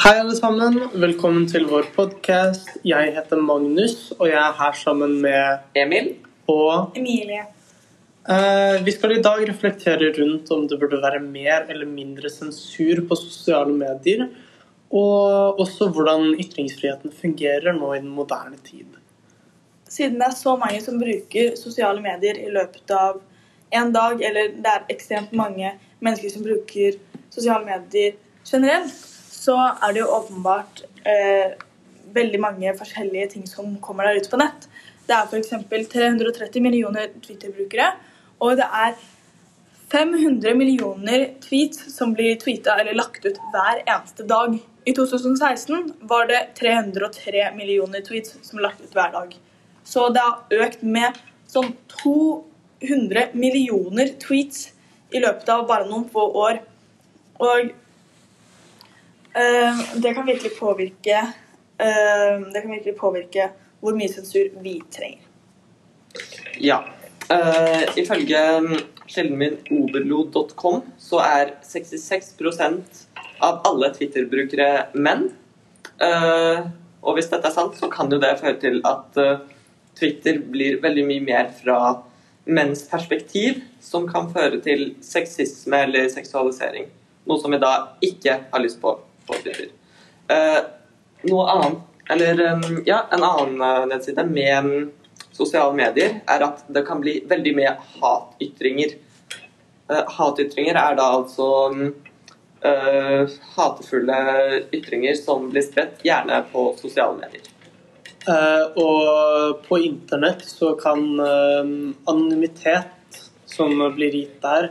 Hei, alle sammen. Velkommen til vår podkast. Jeg heter Magnus, og jeg er her sammen med Emil? og Emilie. eh, Vi skal i dag reflektere rundt om det burde være mer eller mindre sensur på sosiale medier, og også hvordan ytringsfriheten fungerer nå i den moderne tid. Siden det er så mange som bruker sosiale medier i løpet av en dag, eller det er ekstremt mange mennesker som bruker sosiale medier generelt, så er det jo åpenbart eh, veldig mange forskjellige ting som kommer der ute på nett. Det er f.eks. 330 millioner Twitter-brukere, og det er 500 millioner tweets som blir tweeta eller lagt ut hver eneste dag. I 2016 var det 303 millioner tweets som ble lagt ut hver dag. Så det har økt med sånn 200 millioner tweets i løpet av bare noen få år. Og det kan virkelig påvirke eh, Det kan virkelig påvirke hvor mye sensur vi trenger. Ja. Uh, ifølge kilden min oberlo.com så er 66% av alle Twitter-brukere menn. Uh, og hvis dette er sant, så kan jo det føre til at uh, Twitter blir veldig mye mer fra menns perspektiv, som kan føre til sexisme eller seksualisering. Noe som vi da ikke har lyst på på Twitter. Eh, noe annet, eller ja, en annen eh, nedside med sosiale medier er at det kan bli veldig mye hatytringer. Eh, hatytringer er da altså eh, hatefulle ytringer som blir spredt, gjerne på sosiale medier. Eh, og på internett så kan anonymitet som blir gitt der,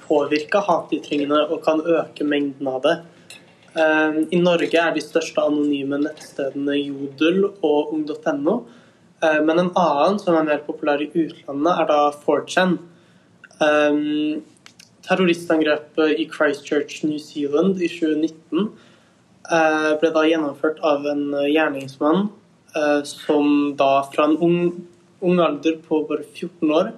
påvirke hatytringene og kan øke mengden av det. Eh, I Norge er de største anonyme nettstedene Jodel og ung.no. Eh, men en annen som er mer populær i utlandet, er da 4chan. Eh, terroristangrepet i Christchurch, New Zealand i 2019 eh, ble da gjennomført av en eh, gjerningsmann eh, som da fra en ung, ung alder på bare 14 år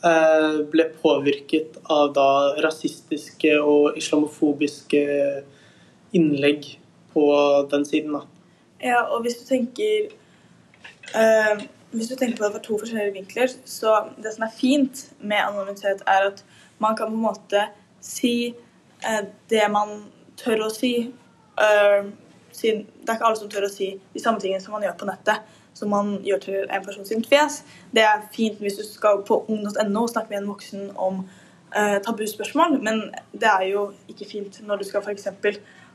ble påvirket av da rasistiske og islamofobiske innlegg på den siden. da. Ja, og hvis du tenker eh, Hvis du tenker på det fra to forskjellige vinkler, så det som er fint med anonymitet, er at man kan på en måte si eh, det man tør å si. Eh, det er ikke alle som tør å si de samme tingene som man gjør på nettet, som man gjør til en person sin fjes. Det er fint hvis du skal på ung.no og snakke med en voksen om eh, tabuspørsmål, men det er jo ikke fint når du skal f.eks.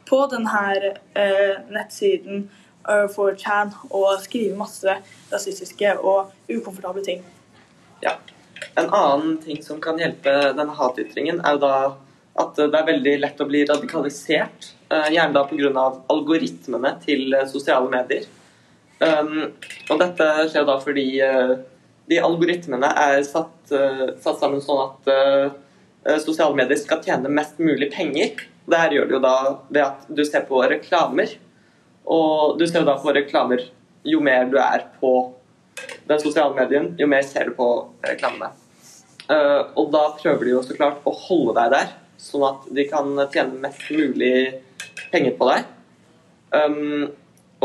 på denne eh, nettsiden uh, 4chan og skrive masse rasistiske og ukomfortable ting. Ja. En annen ting som kan hjelpe denne hatytringen, er jo da at det er veldig lett å bli radikalisert. eh, Gjerne da pga. algoritmene til eh, sosiale medier. Um, og dette skjer da fordi uh, de algoritmene er satt, uh, satt sammen sånn at eh, sosiale medier skal tjene mest mulig penger. Det her gjør jo da ved at du ser på reklamer. Og du ser jo da på reklamer jo mer du er på den sosiale medien, jo mer ser du på reklamene. Og da prøver de jo så klart å holde deg der, sånn at de kan tjene mest mulig penger på deg. Um,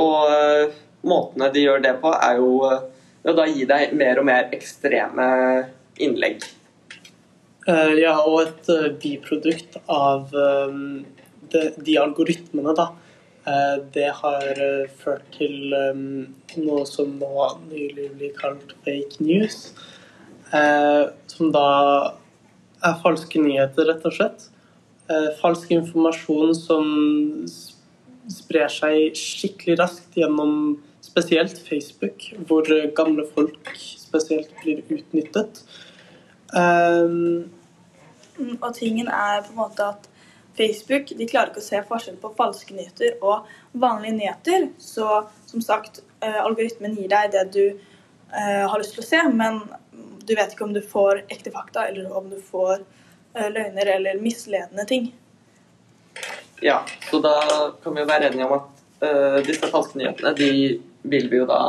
og måtene de gjør det på, er jo eh, ved å da gi deg mer og mer ekstreme innlegg. Eh, ja, og et eh, biprodukt av eh, de, de algoritmene, da, eh, det har eh, ført til eh, noe som nå nylig blir kalt fake news. eh, som da er falske nyheter, rett og slett. Eh, falsk informasjon som sprer seg skikkelig raskt gjennom spesielt Facebook, hvor eh, gamle folk spesielt blir utnyttet. Mm, Og tingen er på en måte at Facebook de klarer ikke å se forskjell på falske nyheter og vanlige nyheter. Så som sagt, eh, algoritmen gir deg det du uh, har lyst til å se, men du vet ikke om du får ekte fakta, eller om du får uh, løgner eller misledende ting. Ja, så da kan vi jo være enige om at uh, disse falske nyhetene de vil vi jo da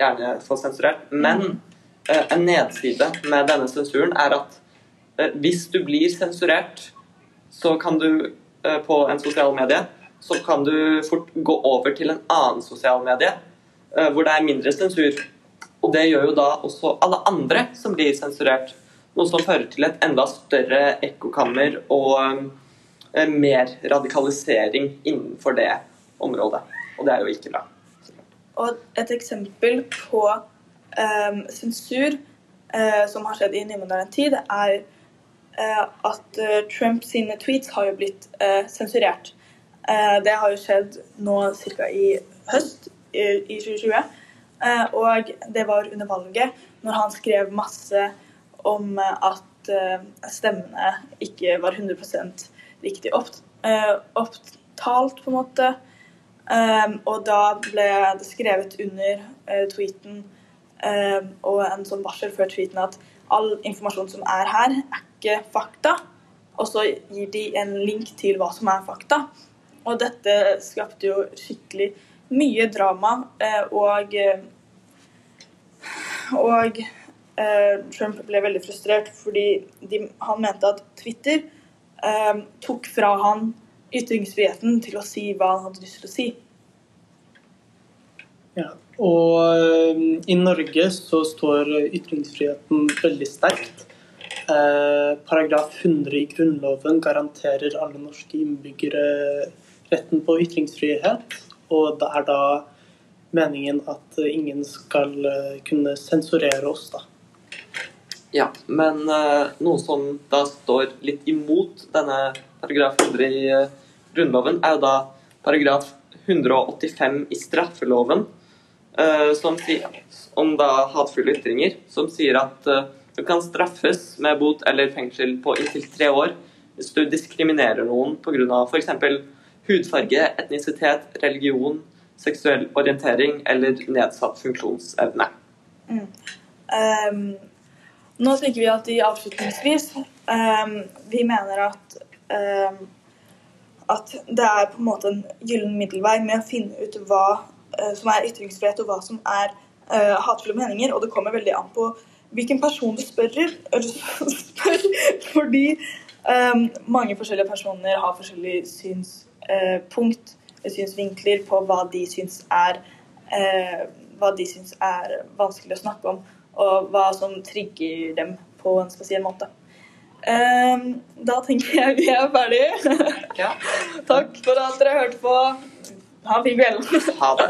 gjerne få sensurert. Men eh, en nedside med denne sensuren er at eh, hvis du blir sensurert, så kan du eh, på en sosial medie så kan du fort gå over til en annen sosial medie hvor det er mindre sensur. Og det gjør jo da også alle andre som blir sensurert. Noe som fører til et enda større ekkokammer og mer radikalisering innenfor det området. Og det er jo ikke bra. Og et eksempel på um, sensur uh, som har skjedd i nymoderne tid, er uh, at uh, Trump sine tweets har jo blitt sensurert. det har jo skjedd nå ca. i høst, i, i 2020. og det var under valget, når han skrev masse om at stemmene ikke var 100 riktig opp, opptalt, på en måte. Um, og da ble det skrevet under uh, tweeten um, og en sånn varsel før tweeten at all informasjon som er her, er ikke fakta. Og så gir de en link til hva som er fakta. Og dette skapte jo skikkelig mye drama. Uh, og og uh, Trump ble veldig frustrert fordi de, han mente at Twitter tok fra han ytringsfriheten til å si hva han hadde lyst til å si. Ja, og um, i Norge så står ytringsfriheten veldig sterkt. Eh, paragraf 100 i Grunnloven garanterer alle norske innbyggere retten på ytringsfrihet. Og det er da meningen at ingen skal uh, kunne sensurere oss, da. Ja, men uh, noe som da står litt imot denne paragraf 100 i uh, Grunnloven, er jo da paragraf 185 i straffeloven, uh, som sier om da hatefulle ytringer, som sier at du kan straffes med bot eller fengsel på inntil tre år hvis du diskriminerer noen pga. f.eks. hudfarge, etnisitet, religion, seksuell orientering eller nedsatt funksjonsevne. Mm. Um, nå tenker vi at i avslutningsvis um, Vi mener at um, at det er på en måte en gyllen middelvei med å finne ut hva uh, som er ytringsfrihet, og hva som er uh, hatefulle meninger. Og det kommer veldig an på hvilken person du spør. spør fordi um, mange forskjellige personer har forskjellige synspunkt, uh, synsvinkler på hva de syns er hva de syns er vanskelig å snakke om, og hva som trigger dem på en spesiell måte. Um, da tenker jeg vi er ferdige. Ja. Takk for at dere hørte på. Ha en fin kveld. Ha det.